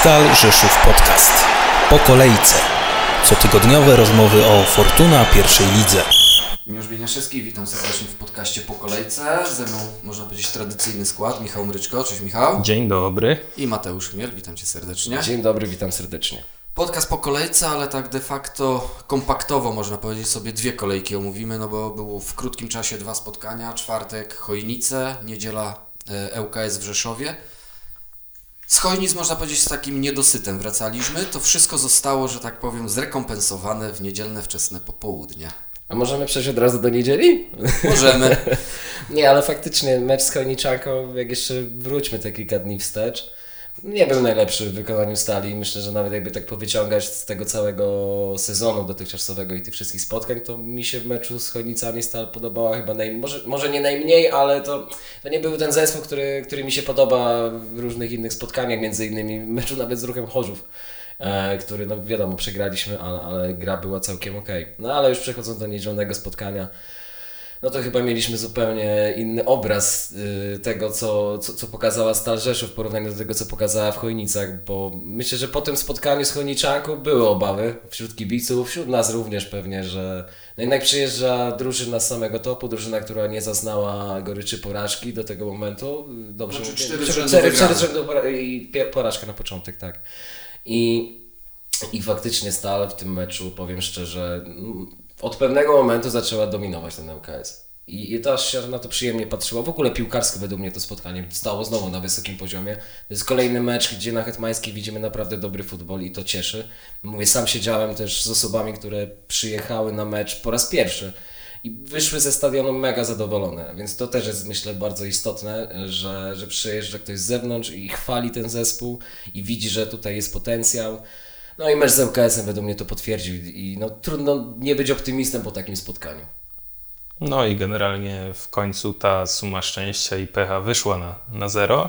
Stal Rzeszów Podcast. Po kolejce. Cotygodniowe rozmowy o Fortuna pierwszej lidze. Miłosz Bieniaszewski, witam serdecznie w podcaście Po Kolejce. Ze mną, można powiedzieć, tradycyjny skład. Michał Mryczko, cześć Michał. Dzień dobry. I Mateusz Chmiel, witam Cię serdecznie. Dzień dobry, witam serdecznie. Podcast Po Kolejce, ale tak de facto kompaktowo, można powiedzieć, sobie dwie kolejki omówimy, no bo było w krótkim czasie dwa spotkania. Czwartek Chojnice, niedziela e, ŁKS w Rzeszowie. Z Chojnic, można powiedzieć, z takim niedosytem wracaliśmy. To wszystko zostało, że tak powiem, zrekompensowane w niedzielne wczesne popołudnie. A możemy przejść od razu do niedzieli? Możemy. Nie, ale faktycznie mecz z Chojniczanką, jak jeszcze wróćmy te kilka dni wstecz, nie był najlepszy w wykonaniu stali. Myślę, że nawet jakby tak powyciągać z tego całego sezonu dotychczasowego i tych wszystkich spotkań, to mi się w meczu z Chojnicami stal podobała chyba naj... może, może nie najmniej, ale to, to nie był ten zespół, który, który mi się podoba w różnych innych spotkaniach, między innymi w meczu nawet z Ruchem Chorzów. E, który, no wiadomo, przegraliśmy, ale, ale gra była całkiem ok. No ale już przechodząc do niedzielnego spotkania, no to chyba mieliśmy zupełnie inny obraz y, tego, co, co, co pokazała Stal Rzeszów w porównaniu do tego, co pokazała w Chojnicach, bo myślę, że po tym spotkaniu z Chojniczanką były obawy wśród kibiców, wśród nas również pewnie, że no jednak przyjeżdża drużyna z samego topu, drużyna, która nie zaznała goryczy porażki do tego momentu. Dobrze Znaczy cztery Cztery- cztery- i porażka na początek, tak. I, I faktycznie Stal w tym meczu, powiem szczerze, od pewnego momentu zaczęła dominować ten ŁKS. I, I to aż się na to przyjemnie patrzyło. W ogóle piłkarsko według mnie to spotkanie stało znowu na wysokim poziomie. To jest kolejny mecz, gdzie na Hetmańskiej widzimy naprawdę dobry futbol i to cieszy. Mówię, sam siedziałem też z osobami, które przyjechały na mecz po raz pierwszy i wyszły ze stadionu mega zadowolone, więc to też jest myślę bardzo istotne, że, że przyjeżdża ktoś z zewnątrz i chwali ten zespół i widzi, że tutaj jest potencjał. No i mecz z ŁKS-em według mnie to potwierdził i no, trudno nie być optymistą po takim spotkaniu. No i generalnie w końcu ta suma szczęścia i pecha wyszła na, na zero,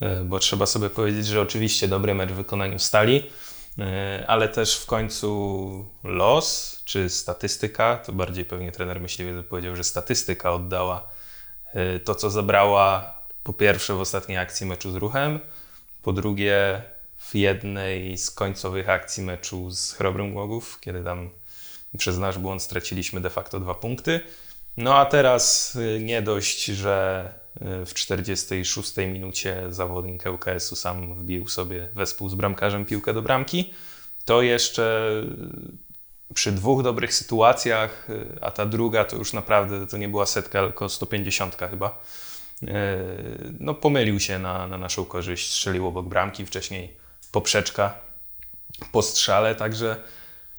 e, bo trzeba sobie powiedzieć, że oczywiście dobry mecz w wykonaniu stali, e, ale też w końcu los czy statystyka, to bardziej pewnie trener myśliwy powiedział, że statystyka oddała e, to, co zabrała po pierwsze w ostatniej akcji meczu z ruchem, po drugie w jednej z końcowych akcji meczu z Chrobrym Głogów, kiedy tam przez nasz błąd straciliśmy de facto dwa punkty. No a teraz y, nie dość, że y, w 46 minucie zawodnik ŁKS-u sam wbił sobie wespół z bramkarzem piłkę do bramki, to jeszcze y, przy dwóch dobrych sytuacjach, a ta druga to już naprawdę to nie była setka, tylko 150 chyba, no pomylił się na, na naszą korzyść, strzelił obok bramki, wcześniej poprzeczka po strzale, także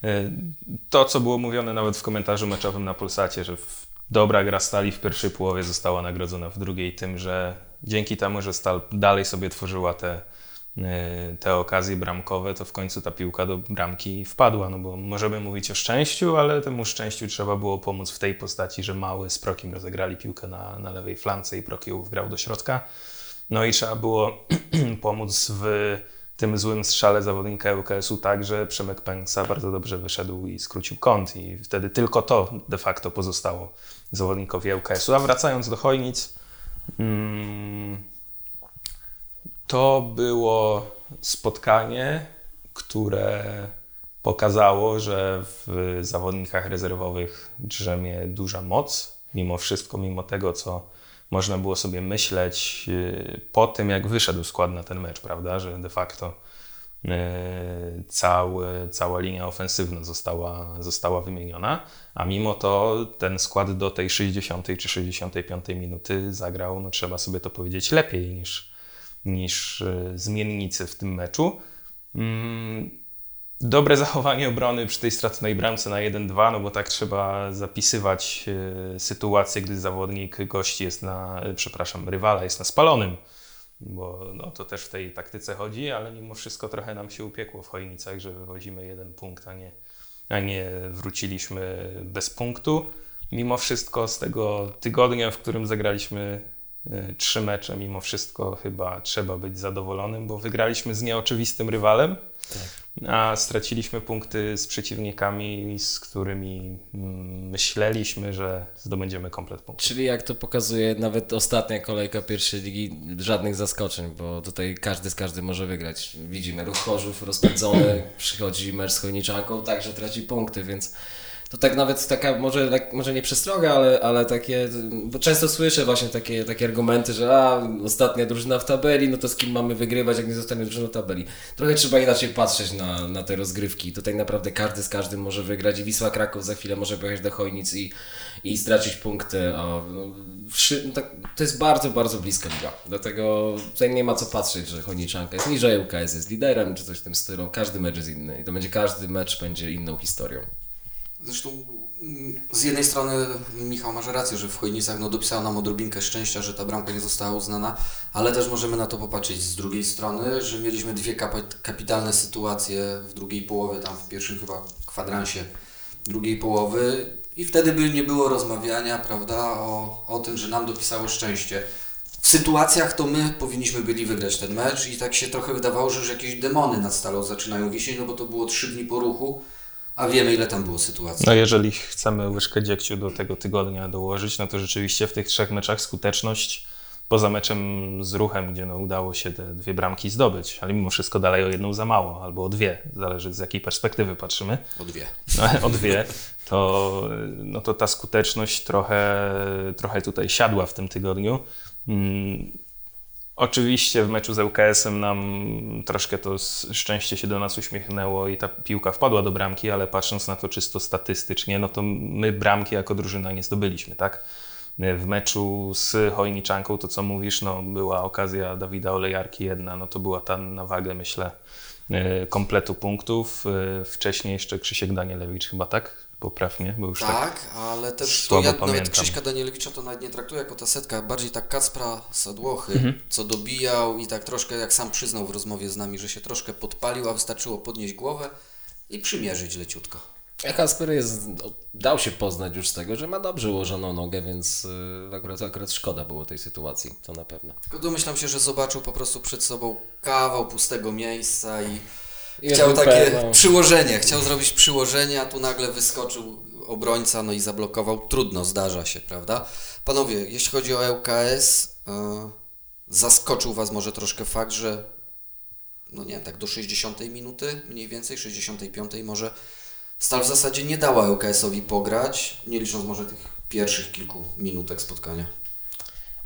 y, to, co było mówione nawet w komentarzu meczowym na Polsacie, że dobra gra Stali w pierwszej połowie została nagrodzona w drugiej tym, że dzięki temu, że Stal dalej sobie tworzyła te, y, te okazje bramkowe, to w końcu ta piłka do bramki wpadła, no bo możemy mówić o szczęściu, ale temu szczęściu trzeba było pomóc w tej postaci, że Mały z Prokim rozegrali piłkę na, na lewej flance i Proki ją wgrał do środka. No i trzeba było pomóc w tym złym strzale zawodnika ŁKS-u tak, że Przemek Pęksa bardzo dobrze wyszedł i skrócił kąt i wtedy tylko to de facto pozostało zawodnikowi ŁKS-u. A wracając do Chojnic, mm, to było spotkanie, które pokazało, że w zawodnikach rezerwowych drzemie duża moc, mimo wszystko, mimo tego, co można było sobie myśleć yy, po tym, jak wyszedł skład na ten mecz, prawda, że de facto yy, cały, cała linia ofensywna została, została wymieniona, a mimo to ten skład do tej 60 czy 65 minuty zagrał, no trzeba sobie to powiedzieć, lepiej niż, niż yy, zmiennicy w tym meczu. Dobre zachowanie obrony przy tej straconej bramce na 1-2, no bo tak trzeba zapisywać e, sytuację, gdy zawodnik gości jest na, e, przepraszam, rywala jest na spalonym, bo no, to też w tej taktyce chodzi, ale mimo wszystko trochę nam się upiekło w Chojnicach, że wywozimy jeden punkt, a nie, a nie wróciliśmy bez punktu. Mimo wszystko z tego tygodnia, w którym zagraliśmy y, trzy mecze mimo wszystko chyba trzeba być zadowolonym, bo wygraliśmy z nieoczywistym rywalem, a straciliśmy punkty z przeciwnikami, z którymi mm, myśleliśmy, że zdobędziemy komplet punktów. Czyli jak to pokazuje nawet ostatnia kolejka pierwszej ligi, żadnych zaskoczeń, bo tutaj każdy z każdym może wygrać. Widzimy ruch Chorzów rozpędzony, przychodzi mecz z Chojniczanką, także traci punkty, więc to tak nawet taka, może, tak- może nie przestroga, ale, ale takie, bo często słyszę właśnie takie, takie argumenty, że a, ostatnia drużyna w tabeli, no to z kim mamy wygrywać, jak nie zostanie drużyną w tabeli. Trochę trzeba inaczej patrzeć na, na te rozgrywki. Tutaj naprawdę każdy z każdym może wygrać i Wisła Kraków za chwilę może pojechać do Chojnic i, i stracić punkty. A, no, no tak, to jest bardzo, bardzo bliska liga. Dlatego tutaj nie ma co patrzeć, że Chojniczanka jest niżej, UKS jest liderem, czy coś w tym stylu. Każdy mecz jest inny i to będzie każdy mecz będzie inną historią. Zresztą mm, z jednej strony Michał masz rację, że w Chojnicach no, dopisało nam odrobinkę szczęścia, że ta bramka nie została uznana, ale też możemy na to popatrzeć z drugiej strony, że mieliśmy dwie kap- kapitalne sytuacje w drugiej połowie, tam w pierwszym chyba kwadransie drugiej połowy i wtedy by nie było rozmawiania, prawda, o, o tym, że nam dopisało szczęście. W sytuacjach to my powinniśmy byli wygrać ten mecz i tak się trochę wydawało, że już jakieś demony nad stalą zaczynają wisieć, no bo to było trzy dni po ruchu, a wiemy ile tam było sytuacji. No jeżeli chcemy łyżkę dziegciu do tego tygodnia dołożyć, no to rzeczywiście w tych trzech meczach skuteczność poza meczem z ruchem, gdzie no udało się te dwie bramki zdobyć, ale mimo wszystko dalej o jedną za mało, albo o dwie, zależy z jakiej perspektywy patrzymy, O dwie. no, o dwie, to, no to ta skuteczność trochę, trochę tutaj siadła w tym tygodniu. Oczywiście w meczu z ŁKS-em nam troszkę to szczęście się do nas uśmiechnęło i ta piłka wpadła do bramki, ale patrząc na to czysto statystycznie, no to my bramki jako drużyna nie zdobyliśmy, tak? W meczu z Chojniczanką, to co mówisz, no była okazja Dawida Olejarki jedna, no to była ta na wagę, myślę, e, kompletu punktów. E, Wcześniej jeszcze Krzysiek Danielewicz chyba, tak? Popraw mnie, bo już tak, Tak, ale też ja nawet pamiętam. Krzyśka Danielewicza to nawet nie traktuję jako ta setka, bardziej tak Kacpra Sadłochy, Mhm. co dobijał i tak troszkę, jak sam przyznał w rozmowie z nami, że się troszkę podpalił, a wystarczyło podnieść głowę i przymierzyć leciutko. A Kasper jest, no, dał się poznać już z tego, że ma dobrze ułożoną nogę, więc y, akurat, akurat szkoda było tej sytuacji, to na pewno. Tylko domyślam się, że zobaczył po prostu przed sobą kawał pustego miejsca I chciał takie no. przyłożenie, chciał zrobić przyłożenie, a tu nagle wyskoczył obrońca, no i zablokował. Trudno, zdarza się, prawda? Panowie, jeśli chodzi o ŁKS, yy, zaskoczył Was może troszkę fakt, że no nie wiem, tak do 60 minuty, mniej więcej 65 może Stal w zasadzie nie dała ŁKS-owi pograć, nie licząc może tych pierwszych kilku minutek spotkania.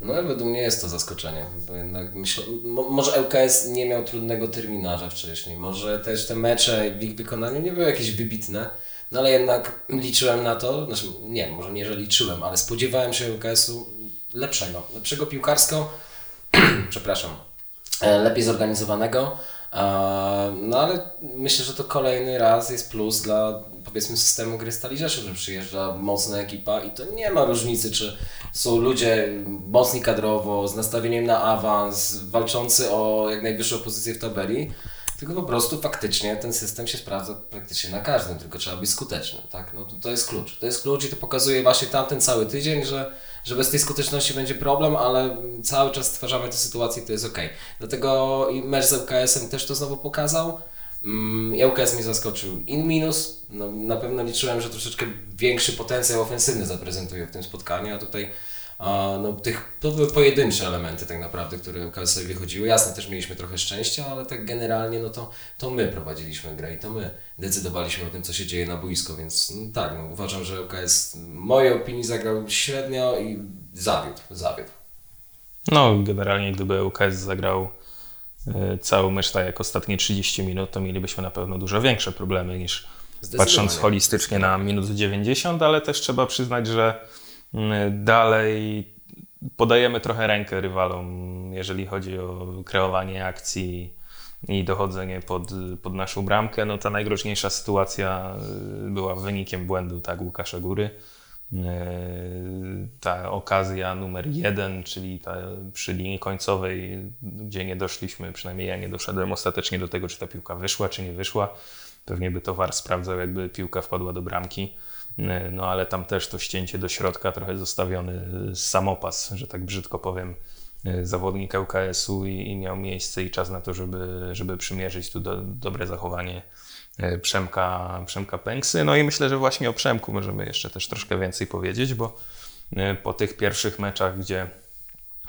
No według mnie jest to zaskoczenie, bo jednak myślę, mo, może ŁKS nie miał trudnego terminarza wcześniej, może też te mecze w ich wykonaniu nie były jakieś wybitne, no ale jednak liczyłem na to, znaczy nie, może nie, że liczyłem, ale spodziewałem się ŁKS-u lepszego, lepszego piłkarsko, przepraszam, e, lepiej zorganizowanego, e, no ale myślę, że to kolejny raz jest plus dla powiedzmy systemu gry Stali Rzeszów, że przyjeżdża mocna ekipa i to nie ma różnicy, czy są ludzie mocni kadrowo, z nastawieniem na awans, walczący o jak najwyższą pozycję w tabeli, tylko po prostu faktycznie ten system się sprawdza praktycznie na każdym, tylko trzeba być skutecznym, tak? No to, to jest klucz. To jest klucz i to pokazuje właśnie tamten cały tydzień, że, że bez tej skuteczności będzie problem, ale cały czas stwarzamy tę sytuację i to jest ok. Dlatego i mecz z ŁKS-em też to znowu pokazał. Mm, i ŁKS mnie zaskoczył in minus. No, na pewno liczyłem, że troszeczkę większy potencjał ofensywny zaprezentuje w tym spotkaniu, a tutaj a, no, tych, to były pojedyncze elementy tak naprawdę, które ŁKS-owi wychodziły. Jasne, też mieliśmy trochę szczęścia, ale tak generalnie no to, to my prowadziliśmy grę i to my decydowaliśmy o tym, co się dzieje na boisko, więc no, tak, no, uważam, że ŁKS w mojej opinii zagrał średnio i zawiódł, zawiódł. No, generalnie gdyby ŁKS zagrał cały mecz tak jak ostatnie 30 minut, to mielibyśmy na pewno dużo większe problemy niż patrząc holistycznie na minut 90, ale też trzeba przyznać, że mm, dalej podajemy trochę rękę rywalom, jeżeli chodzi o kreowanie akcji i dochodzenie pod, pod naszą bramkę. No ta najgroźniejsza sytuacja y, była wynikiem błędu tak Łukasza Góry. E, ta okazja numer jeden, czyli ta przy linii końcowej, gdzie nie doszliśmy, przynajmniej ja nie doszedłem ostatecznie do tego, czy ta piłka wyszła, czy nie wyszła. Pewnie by to sprawdzał, jakby piłka wpadła do bramki. E, No ale tam też to ścięcie do środka, trochę zostawiony samopas, że tak brzydko powiem, y, zawodnik ŁKS-u i, i miał miejsce i czas na to, żeby, żeby przymierzyć tu do, dobre zachowanie Przemka, Przemka Pęksy. No i myślę, że właśnie o Przemku możemy jeszcze też troszkę więcej powiedzieć, bo y, po tych pierwszych meczach, gdzie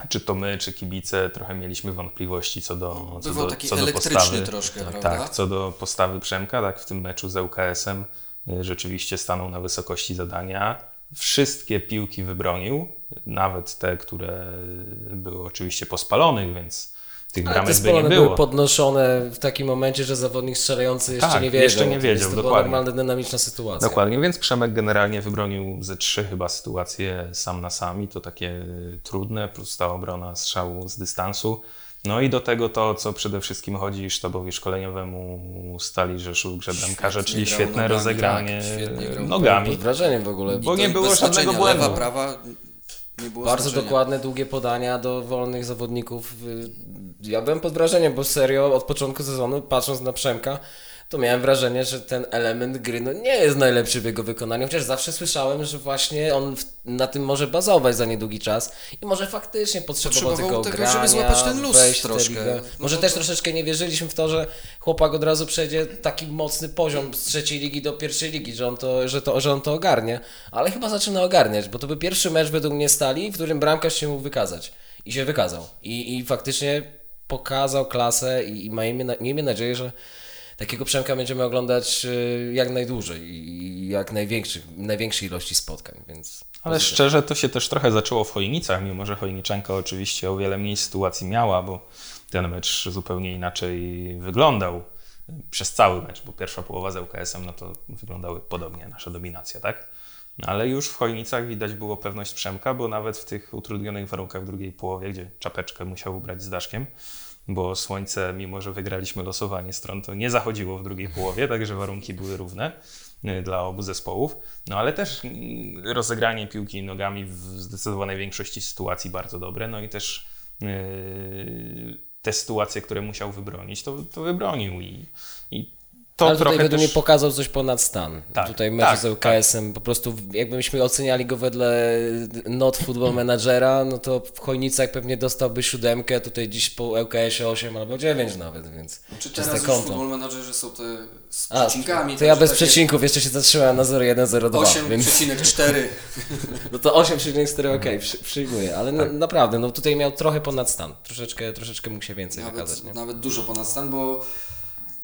czy to my, czy kibice, trochę mieliśmy wątpliwości co do, co Bywał do, taki co do elektryczny postawy. troszkę, tak, prawda? Tak, co do postawy Przemka, tak, w tym meczu z ŁKS-em y, rzeczywiście stanął na wysokości zadania. Wszystkie piłki wybronił, nawet te, które były oczywiście po spalonych, więc tych Ale te bramek by nie było. były podnoszone w takim momencie, że zawodnik strzelający jeszcze Tak, nie wiedział. jeszcze nie wiedział, to była dokładnie. normalna, dynamiczna sytuacja. Dokładnie, więc Przemek generalnie wybronił ze trzy chyba sytuacje sam na sam i to takie trudne, plus ta obrona strzału z dystansu. No i do tego to, co przede wszystkim chodzi sztabowi szkoleniowemu Stali Rzeszów, grze bramkarza, Świetnie czyli świetne nogami, rozegranie tak, świetnie grał. nogami. Pod wrażeniem w ogóle. Bo To nie było żadnego błędu. Lewa, prawa, nie było Bardzo znaczenia. dokładne, długie podania do wolnych zawodników. Ja byłem pod wrażeniem, bo serio od początku sezonu, patrząc na Przemka, to miałem wrażenie, że ten element gry no, nie jest najlepszy w jego wykonaniu, chociaż zawsze słyszałem, że właśnie on w, na tym może bazować za niedługi czas i może faktycznie potrzebował, Potrzebował tego grania, żeby złapać ten luz troszkę. No może też troszeczkę nie wierzyliśmy w to, że chłopak od razu przejdzie taki mocny poziom z trzeciej ligi do pierwszej ligi, że on to, że to, że on to ogarnie, ale chyba zaczyna ogarniać, bo to był pierwszy mecz według mnie stali, w którym bramkarz się mógł wykazać. I się wykazał. I, i faktycznie pokazał klasę i, i miejmy, na- miejmy nadzieję, że takiego Przemka będziemy oglądać y, jak najdłużej i jak największych, największej ilości spotkań, więc Ale szczerze to się też trochę zaczęło w Chojnicach, mimo że Chojniczanka oczywiście o wiele mniej sytuacji miała, bo ten mecz zupełnie inaczej wyglądał przez cały mecz, bo pierwsza połowa z ŁKS-em no to wyglądały podobnie, nasza dominacja, tak? Ale już w Chojnicach widać było pewność Przemka, bo nawet w tych utrudnionych warunkach w drugiej połowie, gdzie czapeczkę musiał ubrać z daszkiem, bo słońce, mimo że wygraliśmy losowanie stron, to nie zachodziło w drugiej połowie, także warunki były równe y, dla obu zespołów. No ale też mm, rozegranie piłki nogami w zdecydowanej większości sytuacji bardzo dobre, no i też yy, te sytuacje, które musiał wybronić, to, to wybronił i, i to Ale tutaj trochę według też... mnie pokazał coś ponad stan. Tak, tutaj mecz tak, z ŁKS-em, po prostu jakbyśmy oceniali go wedle not football managera, no to w Chojnicach pewnie dostałby siódemkę, tutaj dziś po ŁKS-ie 8 albo 9 nawet, więc Czy teraz już konto. futbol menadżerzy są te z A, przecinkami? to ja także bez przecinków jeszcze się zatrzymałem na 0,102, więc 8,4. no to 8,4 okej, przy, przyjmuję, ale na, naprawdę, no tutaj miał trochę ponad stan, troszeczkę, troszeczkę mógł się więcej wykazać, Nawet, nie? nawet dużo ponad stan, bo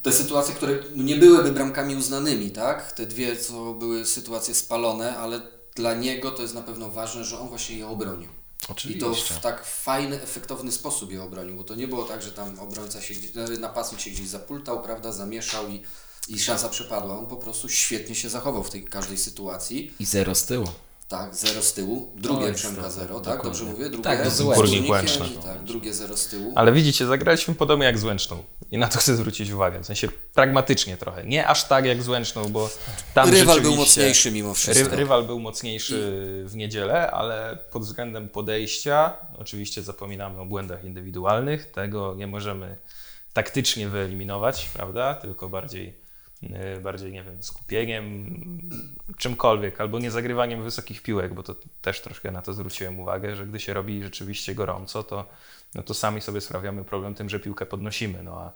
te sytuacje, które nie byłyby bramkami uznanymi, tak? Te dwie, co były sytuacje spalone, ale dla niego to jest na pewno ważne, że on właśnie je obronił. I to w tak fajny, efektowny sposób je obronił, bo to nie było tak, że tam obrońca się gdzieś, e, napastnik się gdzieś zapultał, prawda, zamieszał i, i szansa przepadła. On po prostu świetnie się zachował w tej każdej sytuacji. I zero z tyłu. Tak, zero z tyłu. Drugie Oj, Przemka zero, tak? dokładnie. Dobrze mówię? Drugie Tak, z. Górnik Łęczna. Tak, drugie zero z tyłu. Ale widzicie, zagraliśmy podobnie jak z Łęczną. I na to chcę zwrócić uwagę. W sensie pragmatycznie trochę. Nie aż tak jak z Łęczną, bo tam Rywal był mocniejszy mimo wszystko. Ry, rywal był mocniejszy w niedzielę, ale pod względem podejścia, oczywiście zapominamy o błędach indywidualnych, tego nie możemy taktycznie wyeliminować, prawda? Tylko bardziej, bardziej nie wiem, skupieniem, czymkolwiek, albo nie zagrywaniem wysokich piłek, bo to też troszkę na to zwróciłem uwagę, że gdy się robi rzeczywiście gorąco, to, no to sami sobie sprawiamy problem tym, że piłkę podnosimy, no a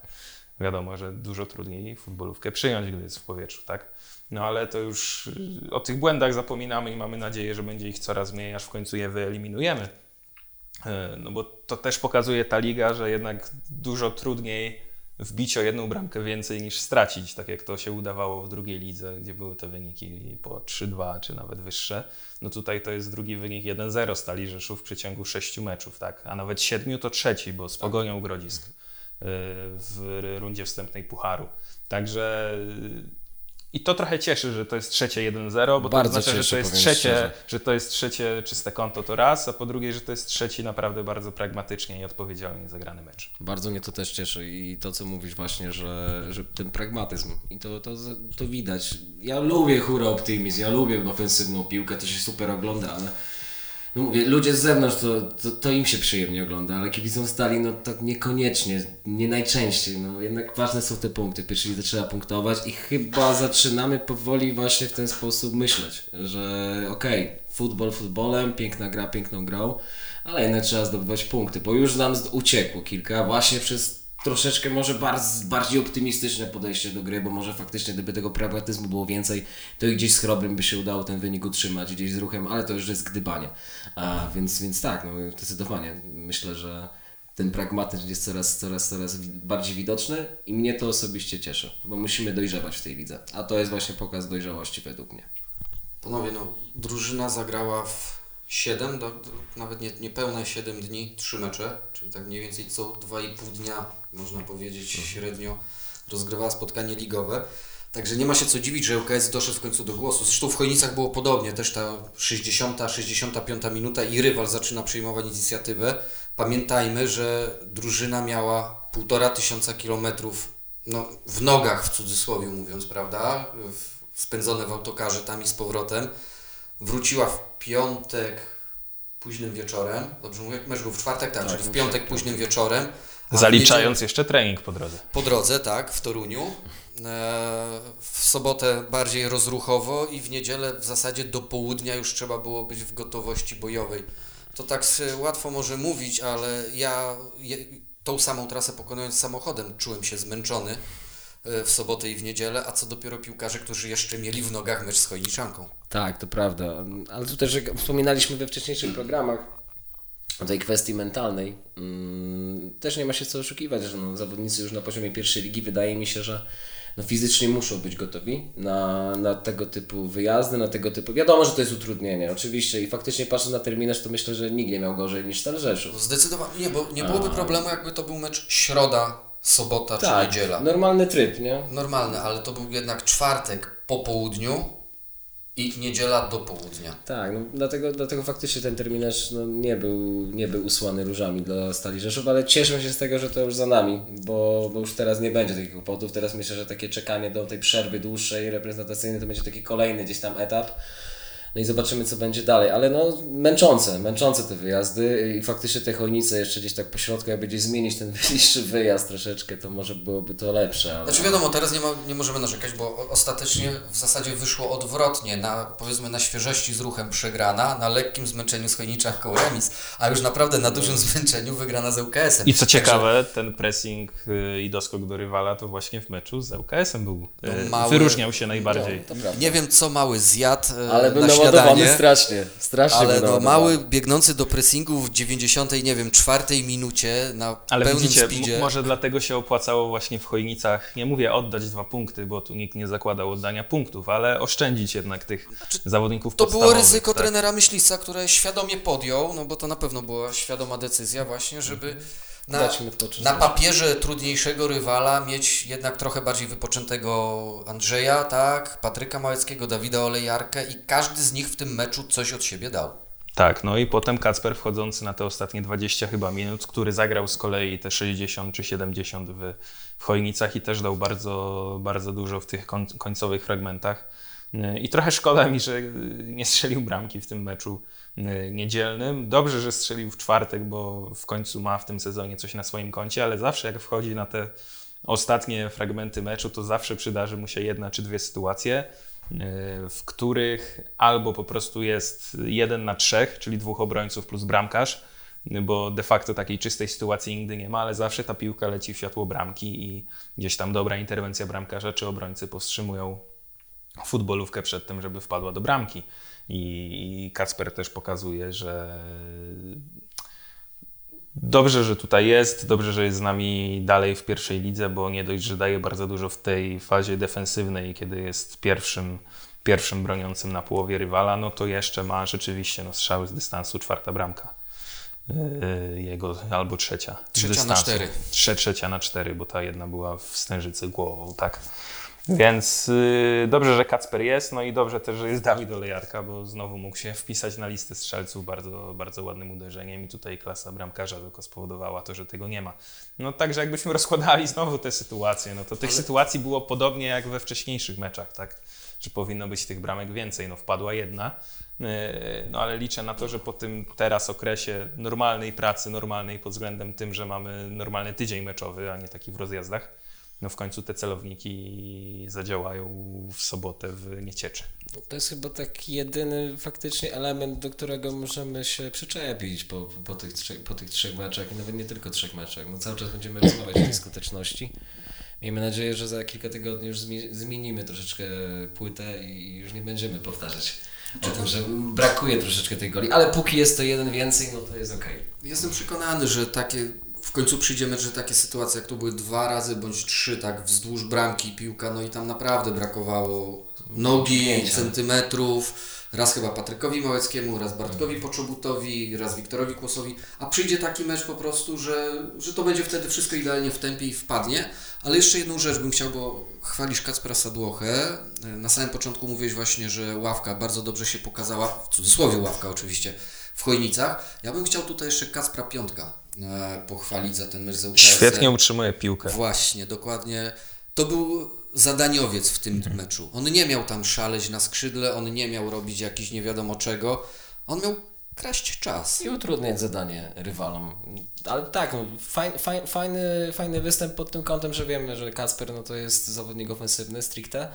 wiadomo, że dużo trudniej futbolówkę przyjąć, gdy jest w powietrzu, tak? No ale to już y, o tych błędach zapominamy i mamy nadzieję, że będzie ich coraz mniej, aż w końcu je wyeliminujemy. E, No bo to też pokazuje ta liga, że jednak dużo trudniej wbić o jedną bramkę więcej niż stracić, tak jak to się udawało w drugiej lidze, gdzie były te wyniki po 3-2 czy nawet wyższe. No tutaj to jest drugi wynik 1-0 Stali Rzeszów w przeciągu 6 meczów, tak? A nawet 7 to trzeci, bo z Pogonią Grodzisk y, w rundzie wstępnej Pucharu. Także i to trochę cieszy, że to jest trzecie 1-0, bo Bardzo to cieszy, że to jest trzecie, szczerze. że to jest trzecie czyste konto to raz, a po drugie, że to jest trzeci naprawdę bardzo pragmatycznie i odpowiedzialnie zagrany mecz. Bardzo mnie to też cieszy i to, co mówisz właśnie, że, że ten pragmatyzm i to, to, to widać. Ja lubię hura optymizm, ja lubię ofensywną piłkę, to się super ogląda, ale no mówię, ludzie z zewnątrz to, to, to im się przyjemnie ogląda, ale kibicom stali no tak niekoniecznie, nie najczęściej, no jednak ważne są te punkty, pierwszy lidze trzeba punktować i chyba zaczynamy powoli właśnie w ten sposób myśleć, że okej, futbol futbolem, piękna gra piękną grą, ale jednak trzeba zdobywać punkty, bo już nam uciekło kilka właśnie przez troszeczkę może bardziej, optymistyczne podejście do gry, bo może faktycznie gdyby tego pragmatyzmu było więcej, to i gdzieś z Chrobrym by się udało ten wynik utrzymać, gdzieś z ruchem, ale to już jest gdybanie. A, więc, więc tak, no, zdecydowanie myślę, że ten pragmatyzm jest coraz, coraz, coraz bardziej widoczny i mnie to osobiście cieszy, bo musimy dojrzewać w tej lidze, a to jest właśnie pokaz dojrzałości według mnie. Panowie, no, drużyna zagrała w 7, do, do, nawet nie, niepełne 7 dni, 3 mecze, czyli tak mniej więcej co 2,5 dnia, można powiedzieć, średnio rozgrywała spotkanie ligowe. Także nie ma się co dziwić, że ŁKS doszedł w końcu do głosu. Zresztą w Chojnicach było podobnie, też ta 60, 65 minuta i rywal zaczyna przejmować inicjatywę. Pamiętajmy, że drużyna miała półtora tysiąca kilometrów no, w nogach, w cudzysłowie mówiąc, prawda? Spędzone w autokarze tam i z powrotem. Wróciła w piątek późnym wieczorem. Dobrze mówię? Mecz był w czwartek, tak, czyli w piątek późnym wieczorem. a w Zaliczając jeszcze trening po drodze. po drodze, tak, w Toruniu. E, W sobotę bardziej rozruchowo i w niedzielę w zasadzie do południa już trzeba było być w gotowości bojowej. To tak łatwo może mówić, ale ja tą samą trasę pokonując samochodem czułem się zmęczony w sobotę i w niedzielę, a co dopiero piłkarze, którzy jeszcze mieli w nogach mecz z Chojniczanką. Tak, to prawda. Ale tu też jak wspominaliśmy we wcześniejszych programach o tej kwestii mentalnej. mm, Też nie ma się co oszukiwać, że no, zawodnicy już na poziomie pierwszej ligi wydaje mi się, że no, fizycznie muszą być gotowi na, na tego typu wyjazdy, na tego typu. Wiadomo, że to jest utrudnienie, oczywiście. I faktycznie patrząc na terminarz, to myślę, że nikt nie miał gorzej niż Stal Rzeszów. Zdecydowanie nie, bo nie byłoby problemu, jakby to był mecz środa, sobota czy niedziela. normalny tryb, nie? Normalny, ale to był jednak czwartek po południu i niedziela do południa. Tak, no, dlatego, dlatego faktycznie ten terminarz no, nie, był, nie był usłany różami dla Stali Rzeszów, ale cieszę się z tego, że to już za nami, bo, bo już teraz nie będzie takich kłopotów. Teraz myślę, że takie czekanie do tej przerwy dłuższej, reprezentacyjnej, to będzie taki kolejny gdzieś tam etap. No i zobaczymy, co będzie dalej. Ale no, męczące, męczące te wyjazdy i faktycznie te chojnice jeszcze gdzieś tak po środku, jakby gdzieś zmienić ten bliższy wyjazd troszeczkę, to może byłoby to lepsze. Ale... Znaczy wiadomo, teraz nie, ma, nie możemy narzekać, bo ostatecznie w zasadzie wyszło odwrotnie. Na, powiedzmy na świeżości z ruchem przegrana, na lekkim zmęczeniu z Chojniczanką remis, a już naprawdę na dużym zmęczeniu wygrana z ŁKS-em. I co Także ciekawe, ten pressing y, i doskok do rywala to właśnie w meczu z ŁKS-em był. y, mały- Wyróżniał się najbardziej. Prawda. Nie wiem, co mały zjadł e, Ale był na śniadanie. strasznie, strasznie Ale no, mały biegnący do pressingu w 90, nie wiem, czwartej minucie na Ale pełnym widzicie, speedzie. może dlatego się opłacało właśnie w Chojnicach, nie mówię oddać dwa punkty, bo tu nikt nie zakładał oddania punktów, ale oszczędzić jednak tych zawodników Znaczy, To było ryzyko tak. trenera Myślica, które świadomie podjął, no bo to na pewno była świadoma decyzja właśnie, żeby na, na papierze trudniejszego rywala mieć jednak trochę bardziej wypoczętego Andrzeja, tak, Patryka Małeckiego, Dawida Olejarkę i każdy z nich w tym meczu coś od siebie dał. Tak, no i potem Kacper wchodzący na te ostatnie 20 chyba minut, który zagrał z kolei te 60 czy 70 w, w Chojnicach i też dał bardzo, bardzo dużo w tych koń, końcowych fragmentach. Yy, I trochę szkoda mi, że nie strzelił bramki w tym meczu niedzielnym. Dobrze, że strzelił w czwartek, bo w końcu ma w tym sezonie coś na swoim koncie, ale zawsze jak wchodzi na te ostatnie fragmenty meczu, to zawsze przydarzy mu się jedna czy dwie sytuacje, yy, w których albo po prostu jest jeden na trzech, czyli dwóch obrońców plus bramkarz, yy, bo de facto takiej czystej sytuacji nigdy nie ma, ale zawsze ta piłka leci w światło bramki i gdzieś tam dobra interwencja bramkarza czy obrońcy powstrzymują futbolówkę przed tym, żeby wpadła do bramki. I, i Kacper też pokazuje, że Dobrze, że tutaj jest, dobrze, że jest z nami dalej w pierwszej lidze, bo nie dość, że daje bardzo dużo w tej fazie defensywnej, kiedy jest pierwszym, pierwszym broniącym na połowie rywala, no to jeszcze ma rzeczywiście no, strzały z dystansu czwarta bramka. Yy, Jego albo trzecia. Trzecia na cztery. Trze, trzecia na cztery, bo ta jedna była w stężycy głową, tak. Więc yy, dobrze, że Kacper jest, no i dobrze też, że jest Dawid Olejarka, bo znowu mógł się wpisać na listę strzelców bardzo, bardzo ładnym uderzeniem i tutaj klasa bramkarza tylko spowodowała to, że tego nie ma. No także jakbyśmy rozkładali znowu te sytuacje, no to tych sytuacji było podobnie jak we wcześniejszych meczach, tak? Że powinno być tych bramek więcej. No wpadła jedna, yy, no ale liczę na to, że po tym teraz okresie normalnej pracy, normalnej pod względem tym, że mamy normalny tydzień meczowy, a nie taki w rozjazdach, no w końcu te celowniki zadziałają w sobotę w Niecieczy. To jest chyba taki jedyny faktycznie element, do którego możemy się przyczepić po, po, tych, trzech, po tych trzech meczach i nawet nie tylko trzech meczach. No cały czas będziemy rozmawiać o tej skuteczności. Miejmy nadzieję, że za kilka tygodni już zmi- zmienimy troszeczkę płytę i już nie będziemy powtarzać o tym, że brakuje troszeczkę tej goli, ale póki jest to jeden więcej, no to jest okej. Jestem przekonany, że takie w końcu przyjdziemy, że takie sytuacje jak to były dwa razy bądź trzy tak wzdłuż bramki piłka, no i tam naprawdę brakowało nogi, Pięcia. centymetrów, raz chyba Patrykowi Małeckiemu, raz Bartkowi Poczobutowi, raz Wiktorowi Kłosowi, a przyjdzie taki mecz po prostu, że, że to będzie wtedy wszystko idealnie w tempie i wpadnie. Ale jeszcze jedną rzecz bym chciał, bo chwalisz Kacpra Sadłochę. Na samym początku mówiłeś właśnie, że ławka bardzo dobrze się pokazała, w cudzysłowie ławka oczywiście, w Chojnicach. Ja bym chciał tutaj jeszcze Kacpra Piątka pochwalić za ten mecz z UKS. Świetnie utrzymuje piłkę. Właśnie, dokładnie. To był zadaniowiec w tym Mhm. meczu. On nie miał tam szaleć na skrzydle, on nie miał robić jakiś nie wiadomo czego. On miał kraść czas. I utrudniać zadanie rywalom. Ale tak, no, faj, faj, fajny, fajny występ pod tym kątem, że wiemy, że Kasper no, to jest zawodnik ofensywny stricte,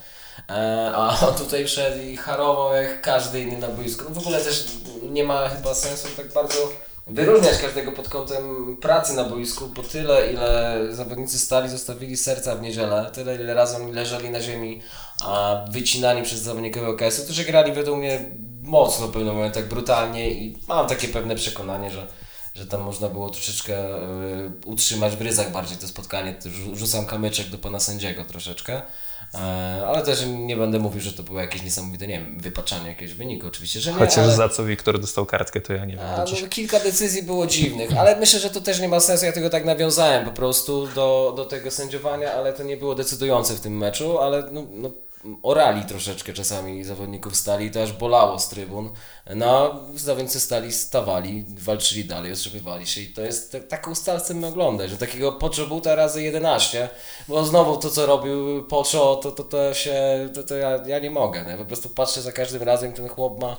e, a on tutaj wszedł i harował jak każdy inny na boisku. No, w ogóle też nie ma chyba sensu tak bardzo wyróżniać każdego pod kątem pracy na boisku, bo tyle ile zawodnicy stali zostawili serca w niedzielę, tyle ile razem leżeli na ziemi, a wycinani przez zawodników OKS-u, że grali według mnie mocno w pewnym momentach brutalnie i mam takie pewne przekonanie, że, że tam można było troszeczkę y, utrzymać w ryzach bardziej to spotkanie. Rzucam kamyczek do pana sędziego troszeczkę. E, ale też nie będę mówił, że to było jakieś niesamowite, nie wiem, wypaczanie jakiegoś wyniku, oczywiście, że nie, Chociaż ale... za co Wiktor dostał kartkę, to ja nie wiem. A, no, kilka decyzji było dziwnych, ale myślę, że to też nie ma sensu. Ja tego tak nawiązałem po prostu do, do tego sędziowania, ale to nie było decydujące w tym meczu, ale no, no, orali troszeczkę czasami zawodników stali to aż bolało z trybun. No, zawodnicy stali, stawali, walczyli dalej, otrzymywali się i to jest te, taką stal chcemy oglądać, że takiego Poczo buta razy 11, bo znowu to co robił Poczo, to, to, to się, to, to ja, ja nie mogę, nie? po prostu patrzę za każdym razem, ten chłop ma,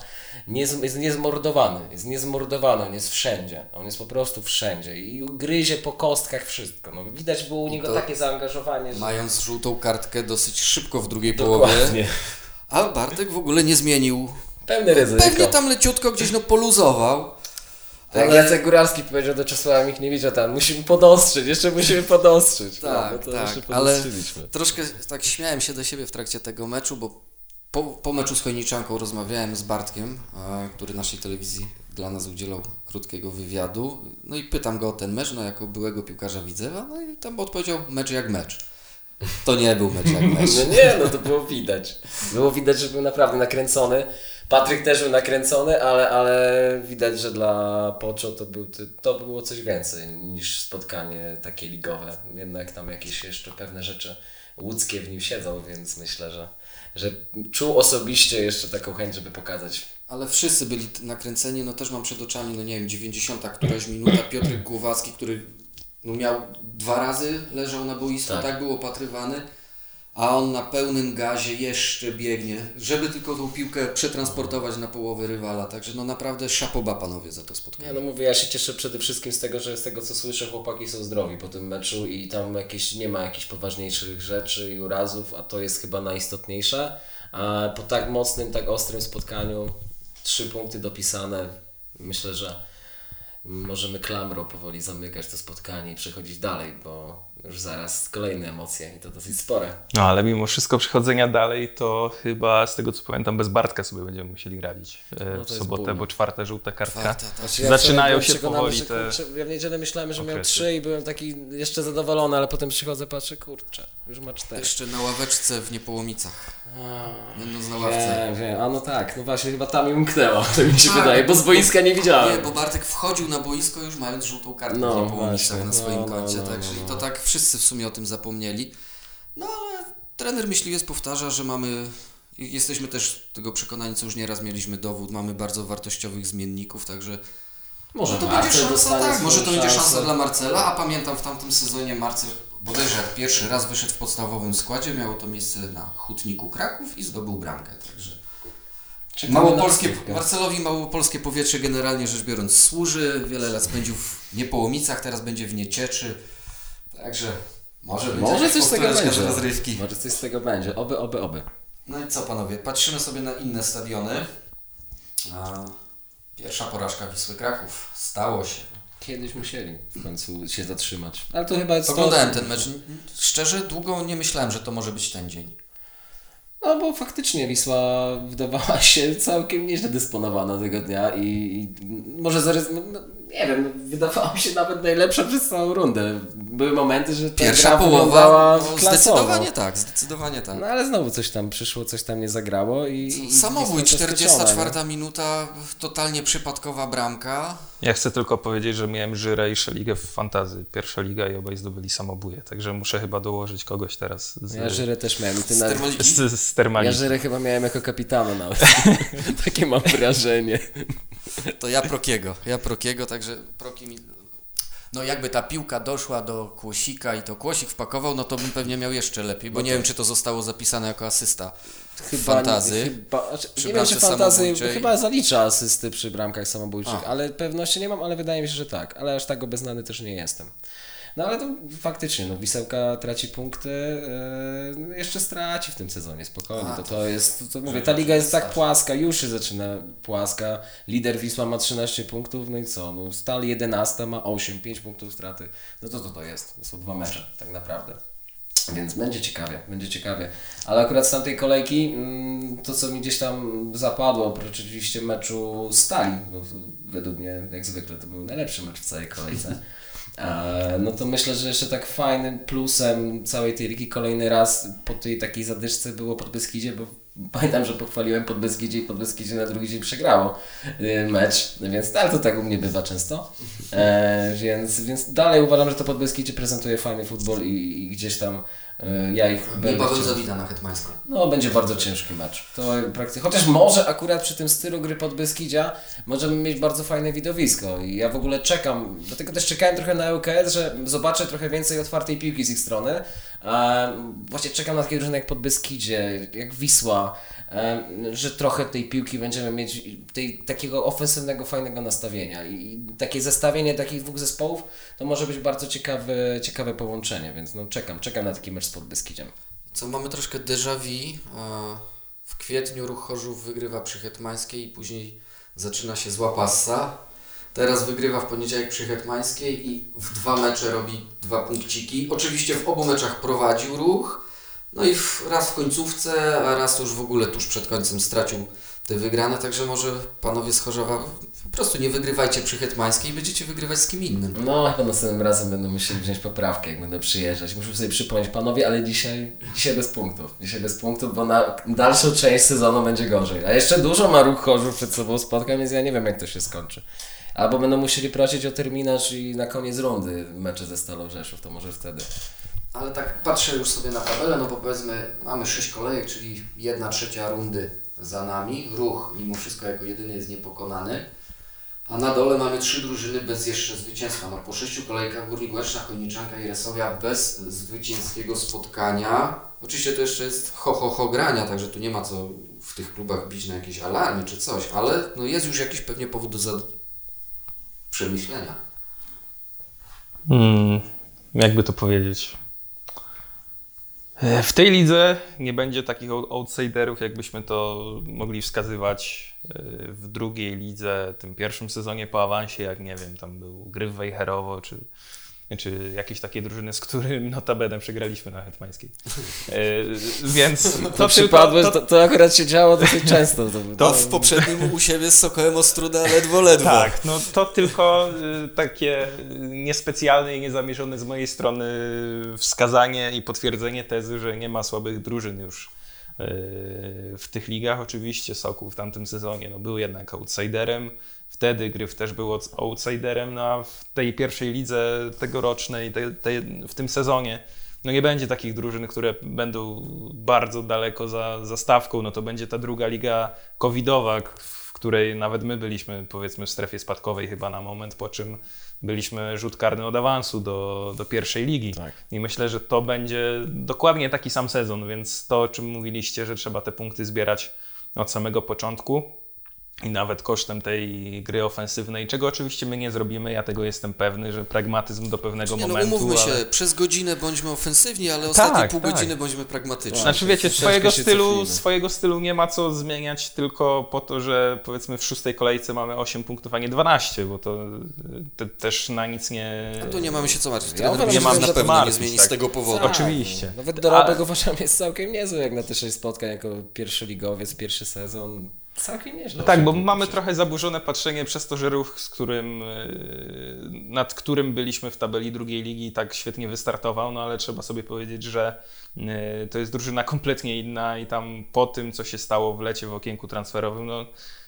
nie, jest- niezmordowany, jest niezmordowany, on jest wszędzie, on jest po prostu wszędzie i gryzie po kostkach wszystko, no, widać było u niego to- takie zaangażowanie, że Mając żółtą kartkę dosyć szybko w drugiej dokładnie, A Bartek w ogóle nie zmienił. pewne ryzyko. Pewnie tam leciutko gdzieś no poluzował. Tak ale- Jacek Góralski powiedział do Czesława Michniewicza tam, musimy podostrzyć, jeszcze musimy podostrzyć. Tak, no, to tak, ale troszkę tak śmiałem się do siebie w trakcie tego meczu, bo po, po meczu z Chojniczanką rozmawiałem z Bartkiem, e, który naszej telewizji dla nas udzielał krótkiego wywiadu. No i pytam go o ten mecz, no jako byłego piłkarza Widzewa, no i tam odpowiedział mecz jak mecz. To nie był mecz jak mecz. No nie, no to było widać. Było widać, że był naprawdę nakręcony. Patryk też był nakręcony, ale, ale widać, że dla Poczo to, był, to było coś więcej niż spotkanie takie ligowe. Jednak tam jakieś jeszcze pewne rzeczy łódzkie w nim siedzą, więc myślę, że, że czuł osobiście jeszcze taką chęć, żeby pokazać Ale wszyscy byli nakręceni, no też mam przed oczami, no nie wiem, 90 któraś minuta, Piotrek Głowacki, który no miał dwa razy, leżał na boisku, Tak. tak. był opatrywany, a on na pełnym gazie jeszcze biegnie, żeby tylko tą piłkę przetransportować na połowę rywala, także no naprawdę szapoba panowie za to Ja spotkanie. no mówię, ja się cieszę przede wszystkim z tego, że z tego co słyszę, chłopaki są zdrowi po tym meczu i tam jakieś, nie ma jakichś poważniejszych rzeczy i urazów, a to jest chyba najistotniejsze. A po tak mocnym, tak ostrym spotkaniu, trzy punkty dopisane, myślę, że możemy klamrą powoli zamykać to spotkanie i przechodzić dalej, bo już zaraz kolejne emocje i to dosyć spore. No ale mimo wszystko przechodzenia dalej, to chyba z tego co pamiętam bez Bartka sobie będziemy musieli radzić e, No w sobotę, ból. bo czwarta żółta kartka. Czwarta, tak. Znaczy, ja Zaczynają się powoli że, te kurczę, Ja w niedzielę myślałem, że miał okresy. trzy i byłem taki jeszcze zadowolony, ale potem przychodzę, patrzę, kurczę, już ma cztery. Jeszcze na ławeczce w Niepołomicach, będąc na ławce. Wiem, wiem. A no tak, no właśnie, chyba tam mi umknęło, to mi się Tak. wydaje, bo z boiska nie widziałem. Nie, bo Bartek wchodził na boisko już mając żółtą kartę No, właśnie. na swoim No, no, koncie, no, także no, i no. to tak wszyscy w sumie o tym zapomnieli. No ale trener myśliwiec powtarza, że mamy, jesteśmy też tego przekonani, co już nieraz mieliśmy dowód, mamy bardzo wartościowych zmienników, także Może to Marcel będzie szansa, tak, może to będzie szansa dla Marcela, a pamiętam w tamtym sezonie Marcel bodajże jak pierwszy raz wyszedł w podstawowym składzie, miało to miejsce na Hutniku Kraków i zdobył bramkę, także... Czekamy Małopolskie. Marcelowi małopolskie powietrze generalnie rzecz biorąc służy. Wiele lat spędził w Niepołomicach, teraz będzie w Niecieczy. Także Może będzie Może coś z tego będzie. rozrywki. Może coś z tego będzie. Oby, oby, oby. No i co panowie, patrzymy sobie na inne stadiony. A pierwsza porażka Wisły Kraków. Stało się. Kiedyś musieli w końcu się zatrzymać. Ale to chyba jest Oglądałem ten mecz. Szczerze, długo nie myślałem, że to może być ten dzień. No bo faktycznie Wisła wydawała się całkiem nieźle dysponowana tego dnia i, i może zarys... nie wiem, wydawała mi się nawet najlepsza przez całą rundę. Były momenty, że ta Pierwsza gra połowa, no, klasowo. zdecydowanie tak, zdecydowanie tak. No ale znowu coś tam przyszło, coś tam nie zagrało i... Samobój, Wisła zaskoczona, 44 nie? minuta, totalnie przypadkowa bramka. Ja chcę tylko powiedzieć, że miałem Żyrę i Szeligę w fantazy. Pierwsza liga i obaj zdobyli samobuje, także muszę chyba dołożyć kogoś teraz z, Ja Żyrę też miałem i ty Z na... Z, z Termaliki. Ja Żyrę chyba miałem jako kapitana nawet. Takie mam wrażenie. To ja Prokiego, ja Prokiego, także Proki mi... No jakby ta piłka doszła do Kłosika i to Kłosik wpakował, no to bym pewnie miał jeszcze lepiej, bo nie wiem, czy to zostało zapisane jako asysta Chyba, fantazy. Chyba, znaczy, nie wiem, czy fantazy chyba zalicza asysty przy bramkach samobójczych, A. ale pewności nie mam, ale wydaje mi się, że tak. Ale aż tak obeznany też nie jestem. No ale to faktycznie, no Wisełka traci punkty, yy, jeszcze straci w tym sezonie, spokojnie. A, to, to jest, to, to mówię, ta liga jest tak płaska, już się zaczyna płaska. Lider Wisła ma 13 punktów, no i co? No, Stal 11 ma 8, 5 punktów straty. No to co to jest? To są dwa mecze, tak naprawdę. Więc będzie ciekawie, będzie ciekawie. Ale akurat z tamtej kolejki, mm, to co mi gdzieś tam zapadło, oprócz oczywiście meczu Stali, bo według mnie jak zwykle to był najlepszy mecz w całej kolejce. E, No to myślę, że jeszcze tak fajnym plusem całej tej ligi kolejny raz po tej takiej zadyszce było pod Beskidzie, bo pamiętam, że pochwaliłem pod Beskidzie i pod Beskidzie na drugi dzień przegrało y, mecz, więc ale to tak u mnie bywa często. E, więc, więc dalej uważam, że to pod Beskidzie prezentuje fajny futbol i, i gdzieś tam ja ich będę Niebawem chciał- na Hetmańską. no, będzie bardzo ciężki mecz. To praktycznie. Chociaż może akurat przy tym stylu gry pod Beskidzia możemy mieć bardzo fajne widowisko. I ja w ogóle czekam, dlatego też czekałem trochę na ŁKS, że zobaczę trochę więcej otwartej piłki z ich strony. E, właśnie czekam na takie drużyny jak pod Beskidzie, jak Wisła, e, że trochę tej piłki będziemy mieć, tej, takiego ofensywnego, fajnego nastawienia. I, takie zestawienie takich dwóch zespołów to może być bardzo ciekawe, ciekawe połączenie, więc no czekam, czekam na taki mecz z pod Beskidziem. Co mamy troszkę déjà vu. e, W kwietniu Ruch Chorzów wygrywa przy Hetmańskiej i później zaczyna się zła passa. Teraz wygrywa w poniedziałek przy Hetmańskiej i w dwa mecze robi dwa punkciki. Oczywiście w obu meczach prowadził Ruch. No i raz w końcówce, a raz już w ogóle tuż przed końcem stracił te wygrane. Także może panowie z Chorzowa po prostu nie wygrywajcie przy Hetmańskiej i będziecie wygrywać z kim innym. No, chyba następnym razem będą musieli wziąć poprawkę, jak będę przyjeżdżać. Muszę sobie przypomnieć, panowie, ale dzisiaj, dzisiaj bez punktów. Dzisiaj bez punktów, bo na dalszą część sezonu będzie gorzej. A jeszcze dużo ma ruch chorzów przed sobą spotkań, więc ja nie wiem, jak to się skończy. Albo będą musieli prosić o terminarz i na koniec rundy mecze ze Stalą Rzeszów, to może wtedy. Ale tak patrzę już sobie na tabelę, no bo powiedzmy mamy 6 kolejek, czyli jedna trzecia rundy za nami. Ruch mimo wszystko jako jedyny jest niepokonany. A na dole mamy trzy drużyny bez jeszcze zwycięstwa. No po sześciu kolejkach Górnik Łęczna, Chojniczanka i Resowia bez zwycięskiego spotkania. Oczywiście to jeszcze jest ho ho ho grania, także tu nie ma co w tych klubach bić na jakieś alarmy czy coś, ale no jest już jakiś pewnie powód do zad... przemyślenia. Hmm, jakby to powiedzieć? E, W tej lidze nie będzie takich out- outsiderów, jakbyśmy to mogli wskazywać e, w drugiej lidze, tym pierwszym sezonie po awansie, jak nie wiem, tam był Gryf Wejherowo, czy, czy jakieś takie drużyny, z którym notabene przegraliśmy na Hetmańskiej. E, Więc to, To, przypadłeś, To, to, to akurat się działo dosyć często. To, To w poprzednim u siebie z Sokołem Ostruda ledwo, ledwo. Tak, no to tylko y, takie niespecjalne i niezamierzone z mojej strony wskazanie i potwierdzenie tezy, że nie ma słabych drużyn już y, w tych ligach. Oczywiście Sokół w tamtym sezonie no, był jednak outsiderem. Wtedy Gryf też był outs- outsiderem, no a w tej pierwszej lidze tegorocznej, te, te, w tym sezonie, no nie będzie takich drużyn, które będą bardzo daleko za, za stawką. No to będzie ta druga liga covidowa, w której nawet my byliśmy powiedzmy w strefie spadkowej chyba na moment, po czym byliśmy rzut karny od awansu do, do pierwszej ligi. Tak. I myślę, że to będzie dokładnie taki sam sezon, więc to o czym mówiliście, że trzeba te punkty zbierać od samego początku, i nawet kosztem tej gry ofensywnej, czego oczywiście my nie zrobimy, ja tego jestem pewny, że pragmatyzm do pewnego Nie, no momentu. umówmy ale... się, przez godzinę bądźmy ofensywni, ale ostatnie Tak, pół tak. godziny bądźmy pragmatyczni. Znaczy wiecie, swojego stylu, cofnijmy. swojego stylu nie ma co zmieniać tylko po to, że powiedzmy w szóstej kolejce mamy 8 punktów, a nie 12, bo to te, też na nic nie... No to nie mamy się co martwić. Ja nie że ma to na pewno martwić, nie zmieni tak. z tego powodu. Tak, Oczywiście. no. Nawet dorobek Ale- uważam jest całkiem niezły, jak na te 6 spotkań, jako pierwszy ligowiec, pierwszy sezon. Całkiem nieźle. Tak, bo mamy punktów. trochę zaburzone patrzenie przez to, że ruch, z którym, yy, nad którym byliśmy w tabeli drugiej ligi tak świetnie wystartował, no ale trzeba sobie powiedzieć, że yy, to jest drużyna kompletnie inna i tam po tym, co się stało w lecie w okienku transferowym, no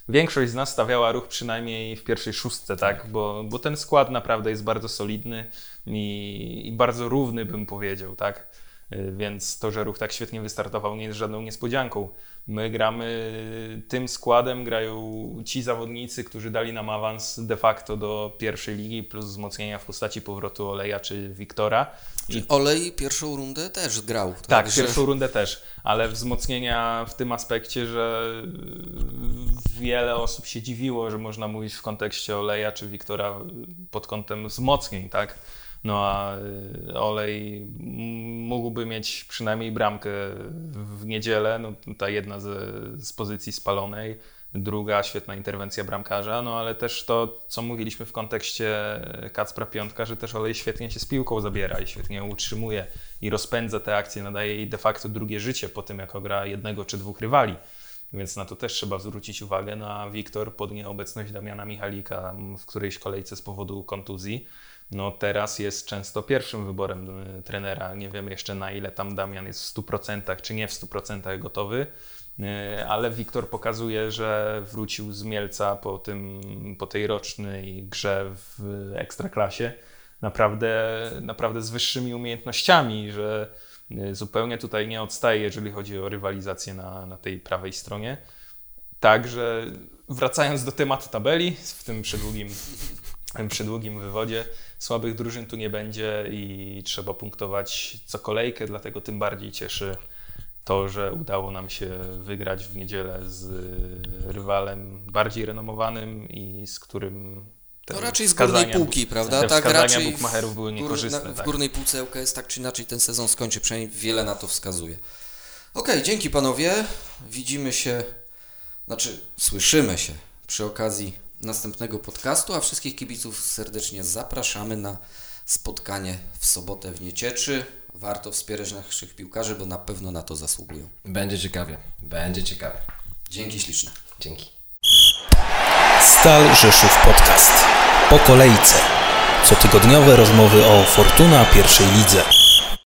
większość z nas stawiała ruch przynajmniej w pierwszej szóstce, tak, bo, bo ten skład naprawdę jest bardzo solidny i, i bardzo równy, bym powiedział, tak. Y, Więc to, że ruch tak świetnie wystartował, nie jest żadną niespodzianką. My gramy tym składem, grają ci zawodnicy, którzy dali nam awans de facto do pierwszej ligi, plus wzmocnienia w postaci powrotu Oleja czy Wiktora. I Olej pierwszą rundę też grał. tak, także- pierwszą rundę też, ale wzmocnienia w tym aspekcie, że wiele osób się dziwiło, że można mówić w kontekście Oleja czy Wiktora pod kątem wzmocnień, tak? No a y, Olej mógłby mieć przynajmniej bramkę w niedzielę, no ta jedna z, z pozycji spalonej, druga świetna interwencja bramkarza, no ale też to, co mówiliśmy w kontekście Kacpra Piątka, że też Olej świetnie się z piłką zabiera i świetnie utrzymuje i rozpędza te akcje, nadaje jej de facto drugie życie po tym, jak gra jednego czy dwóch rywali. Więc na to też trzeba zwrócić uwagę. No a Wiktor pod nieobecność Damiana Michalika w którejś kolejce z powodu kontuzji, no teraz jest często pierwszym wyborem y, trenera. Nie wiemy jeszcze na ile tam Damian jest w 100% czy nie w 100% gotowy, y, ale Wiktor pokazuje, że wrócił z Mielca po, tym, po tej rocznej grze w Ekstraklasie naprawdę, naprawdę z wyższymi umiejętnościami, że y, zupełnie tutaj nie odstaje, jeżeli chodzi o rywalizację na, na tej prawej stronie. Także wracając do tematu tabeli, w tym przedługim, w tym przedługim wywodzie, słabych drużyn tu nie będzie i trzeba punktować co kolejkę, dlatego tym bardziej cieszy to, że udało nam się wygrać w niedzielę z rywalem bardziej renomowanym i z którym No raczej z górnej półki, prawda? Te Tak, raczej bukmacherów były w gór- niekorzystne. na- W tak. górnej półce ŁKS tak czy inaczej ten sezon skończy, przynajmniej wiele na to wskazuje. Okej, dzięki panowie. Widzimy się, znaczy słyszymy się przy okazji następnego podcastu, a wszystkich kibiców serdecznie zapraszamy na spotkanie w sobotę w Niecieczy. Warto wspierać naszych piłkarzy, bo na pewno na to zasługują. Będzie ciekawie. Będzie ciekawie. Dzięki śliczne. Dzięki. Stal Rzeszów Podcast. Po kolejce. Cotygodniowe rozmowy o Fortuna pierwszej lidze.